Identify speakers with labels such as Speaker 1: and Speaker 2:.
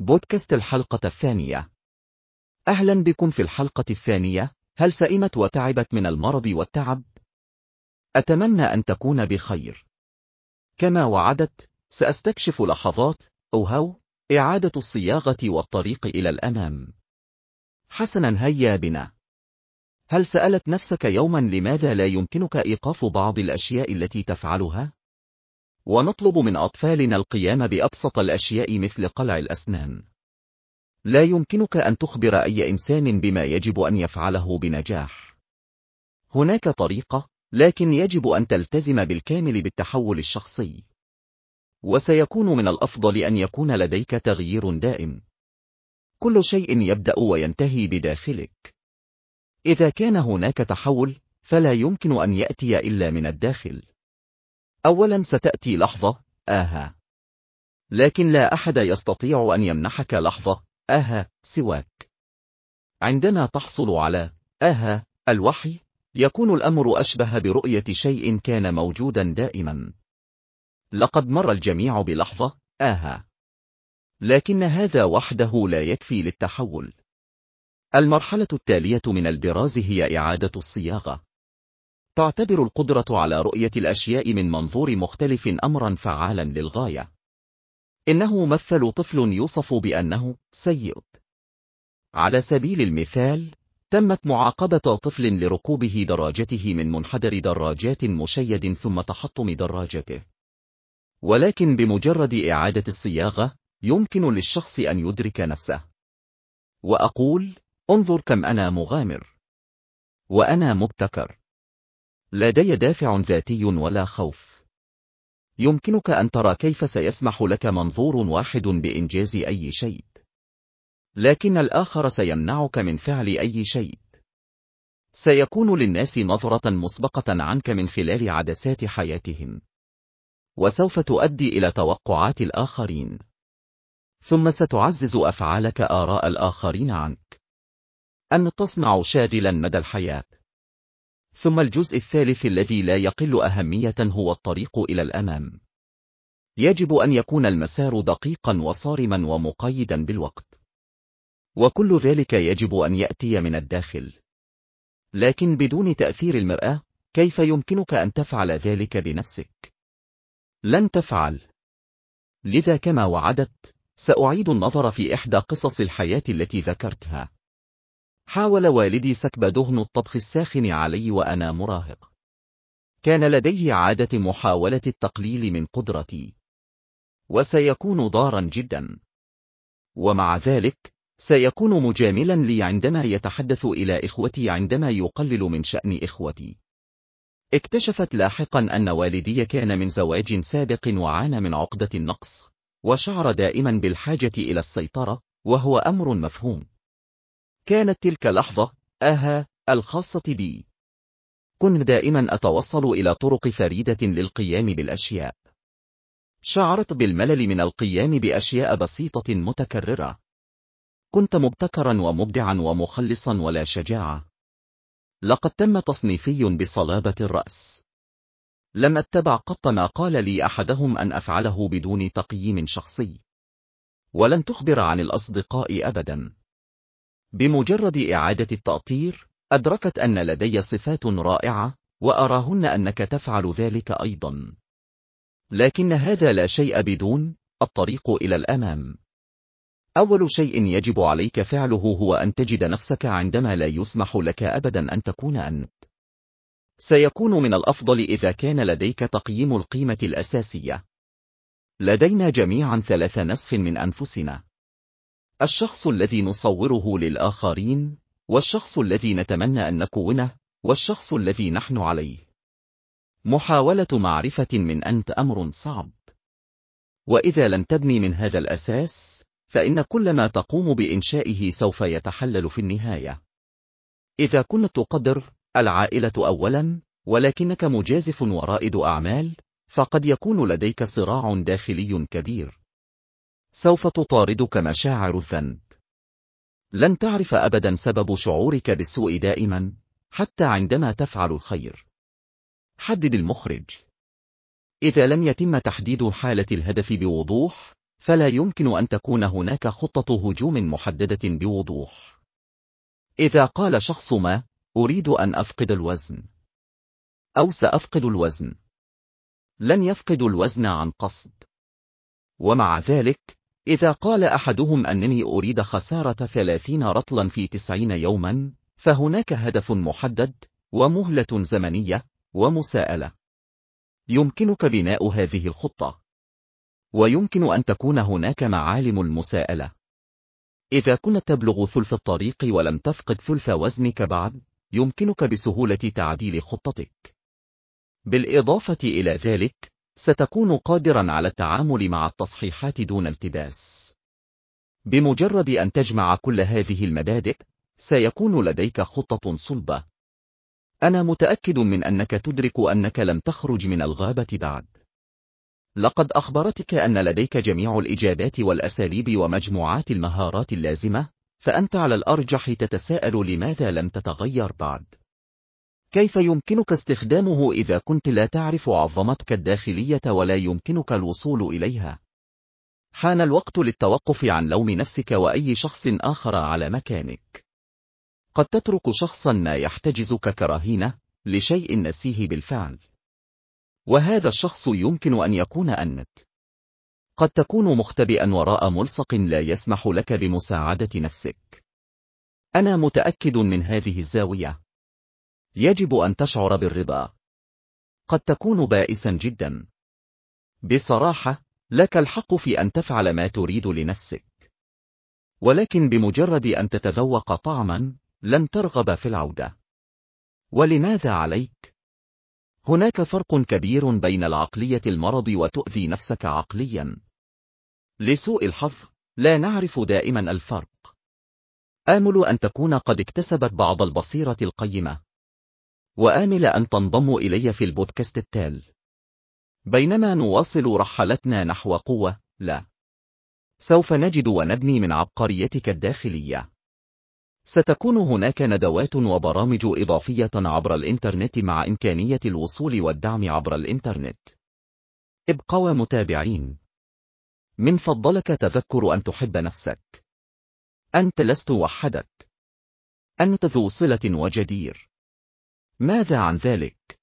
Speaker 1: بودكاست الحلقة الثانية. أهلا بكم في الحلقة الثانية. هل سئمت وتعبت من المرض والتعب؟ أتمنى أن تكون بخير. كما وعدت سأستكشف لحظات أو هو إعادة الصياغة والطريق إلى الأمام. حسنا هيا بنا. هل سألت نفسك يوما لماذا لا يمكنك إيقاف بعض الأشياء التي تفعلها؟ ونطلب من أطفالنا القيام بأبسط الأشياء مثل قلع الأسنان. لا يمكنك أن تخبر أي إنسان بما يجب أن يفعله بنجاح. هناك طريقة، لكن يجب أن تلتزم بالكامل بالتحول الشخصي. وسيكون من الأفضل أن يكون لديك تغيير دائم. كل شيء يبدأ وينتهي بداخلك. إذا كان هناك تحول، فلا يمكن أن يأتي إلا من الداخل. أولا ستأتي لحظة. آها. لكن لا أحد يستطيع أن يمنحك لحظة. آها سواك. عندما تحصل على. آها الوحي. يكون الأمر أشبه برؤية شيء كان موجودا دائما. لقد مر الجميع بلحظة. آها. لكن هذا وحده لا يكفي للتحول. المرحلة التالية من البراز هي إعادة الصياغة. تعتبر القدرة على رؤية الأشياء من منظور مختلف أمرا فعالا للغاية. إنه مثل طفل يوصف بأنه سيء. على سبيل المثال، تمت معاقبة طفل لركوبه دراجته من منحدر دراجات مشيد ثم تحطم دراجته. ولكن بمجرد إعادة الصياغة، يمكن للشخص أن يدرك نفسه. وأقول، انظر كم أنا مغامر. وأنا مبتكر. لدي دافع ذاتي ولا خوف. يمكنك أن ترى كيف سيسمح لك منظور واحد بإنجاز أي شيء. لكن الآخر سيمنعك من فعل أي شيء. سيكون للناس نظرة مسبقة عنك من خلال عدسات حياتهم. وسوف تؤدي إلى توقعات الآخرين. ثم ستعزز أفعالك آراء الآخرين عنك. أن تصنع شاغلا مدى الحياة. ثم الجزء الثالث الذي لا يقل أهمية هو الطريق إلى الأمام. يجب أن يكون المسار دقيقا وصارما ومقيدا بالوقت. وكل ذلك يجب أن يأتي من الداخل. لكن بدون تأثير المرأة، كيف يمكنك أن تفعل ذلك بنفسك؟ لن تفعل. لذا كما وعدت، سأعيد النظر في إحدى قصص الحياة التي ذكرتها. حاول والدي سكب دهن الطبخ الساخن علي وأنا مراهق. كان لديه عادة محاولة التقليل من قدرتي. وسيكون ضارا جدا. ومع ذلك، سيكون مجاملا لي عندما يتحدث إلى إخوتي عندما يقلل من شأن إخوتي. اكتشفت لاحقا أن والدي كان من زواج سابق وعانى من عقدة النقص، وشعر دائما بالحاجة إلى السيطرة، وهو أمر مفهوم. كانت تلك لحظة آها الخاصة بي. كنت دائما أتوصل إلى طرق فريدة للقيام بالأشياء. شعرت بالملل من القيام بأشياء بسيطة متكررة. كنت مبتكرا ومبدعا ومخلصا ولا شجاعة. لقد تم تصنيفي بصلابة الرأس. لم أتبع قط ما قال لي أحدهم أن أفعله بدون تقييم شخصي. ولن تخبر عن الأصدقاء أبدا. بمجرد إعادة التأطير، أدركت أن لدي صفات رائعة، وأراهن أنك تفعل ذلك أيضا. لكن هذا لا شيء بدون الطريق إلى الأمام. أول شيء يجب عليك فعله هو أن تجد نفسك عندما لا يسمح لك أبدا أن تكون أنت. سيكون من الأفضل إذا كان لديك تقييم القيمة الأساسية. لدينا جميعا ثلاث نسخ من أنفسنا. الشخص الذي نصوره للآخرين، والشخص الذي نتمنى أن نكونه، والشخص الذي نحن عليه. محاولة معرفة من أنت أمر صعب. وإذا لم تبني من هذا الأساس، فإن كل ما تقوم بإنشائه سوف يتحلل في النهاية. إذا كنت تقدر العائلة أولا، ولكنك مجازف ورائد أعمال، فقد يكون لديك صراع داخلي كبير. سوف تطاردك مشاعر الذنب. لن تعرف أبدا سبب شعورك بالسوء دائما، حتى عندما تفعل الخير. حدد المخرج. إذا لم يتم تحديد حالة الهدف بوضوح، فلا يمكن أن تكون هناك خطة هجوم محددة بوضوح. إذا قال شخص ما، أريد أن أفقد الوزن. أو سأفقد الوزن. لن يفقد الوزن عن قصد. ومع ذلك، إذا قال أحدهم أنني أريد خسارة ثلاثين رطلا في تسعين يوما، فهناك هدف محدد، ومهلة زمنية، ومساءلة. يمكنك بناء هذه الخطة. ويمكن أن تكون هناك معالم المساءلة. إذا كنت تبلغ ثلث الطريق ولم تفقد ثلث وزنك بعد، يمكنك بسهولة تعديل خطتك. بالإضافة إلى ذلك، ستكون قادرا على التعامل مع التصحيحات دون التباس. بمجرد أن تجمع كل هذه المبادئ، سيكون لديك خطة صلبة. أنا متأكد من أنك تدرك أنك لم تخرج من الغابة بعد. لقد أخبرتك أن لديك جميع الإجابات والأساليب ومجموعات المهارات اللازمة، فأنت على الأرجح تتساءل لماذا لم تتغير بعد. كيف يمكنك استخدامه إذا كنت لا تعرف عظمتك الداخلية ولا يمكنك الوصول إليها؟ حان الوقت للتوقف عن لوم نفسك وأي شخص آخر على مكانك. قد تترك شخصا ما يحتجزك كرهينة لشيء نسيه بالفعل. وهذا الشخص يمكن أن يكون أنت. قد تكون مختبئا وراء ملصق لا يسمح لك بمساعدة نفسك. أنا متأكد من هذه الزاوية. يجب أن تشعر بالرضا. قد تكون بائسا جدا. بصراحة، لك الحق في أن تفعل ما تريد لنفسك. ولكن بمجرد أن تتذوق طعما، لن ترغب في العودة. ولماذا عليك؟ هناك فرق كبير بين العقلية المرض وتؤذي نفسك عقليا. لسوء الحظ، لا نعرف دائما الفرق. آمل أن تكون قد اكتسبت بعض البصيرة القيمة. وآمل أن تنضم إلي في البودكاست التال. بينما نواصل رحلتنا نحو قوة، لا. سوف نجد ونبني من عبقريتك الداخلية. ستكون هناك ندوات وبرامج إضافية عبر الإنترنت مع إمكانية الوصول والدعم عبر الإنترنت. ابقوا متابعين. من فضلك تذكر أن تحب نفسك. أنت لست وحدك. أنت ذو صلة وجدير. ماذا عن ذلك؟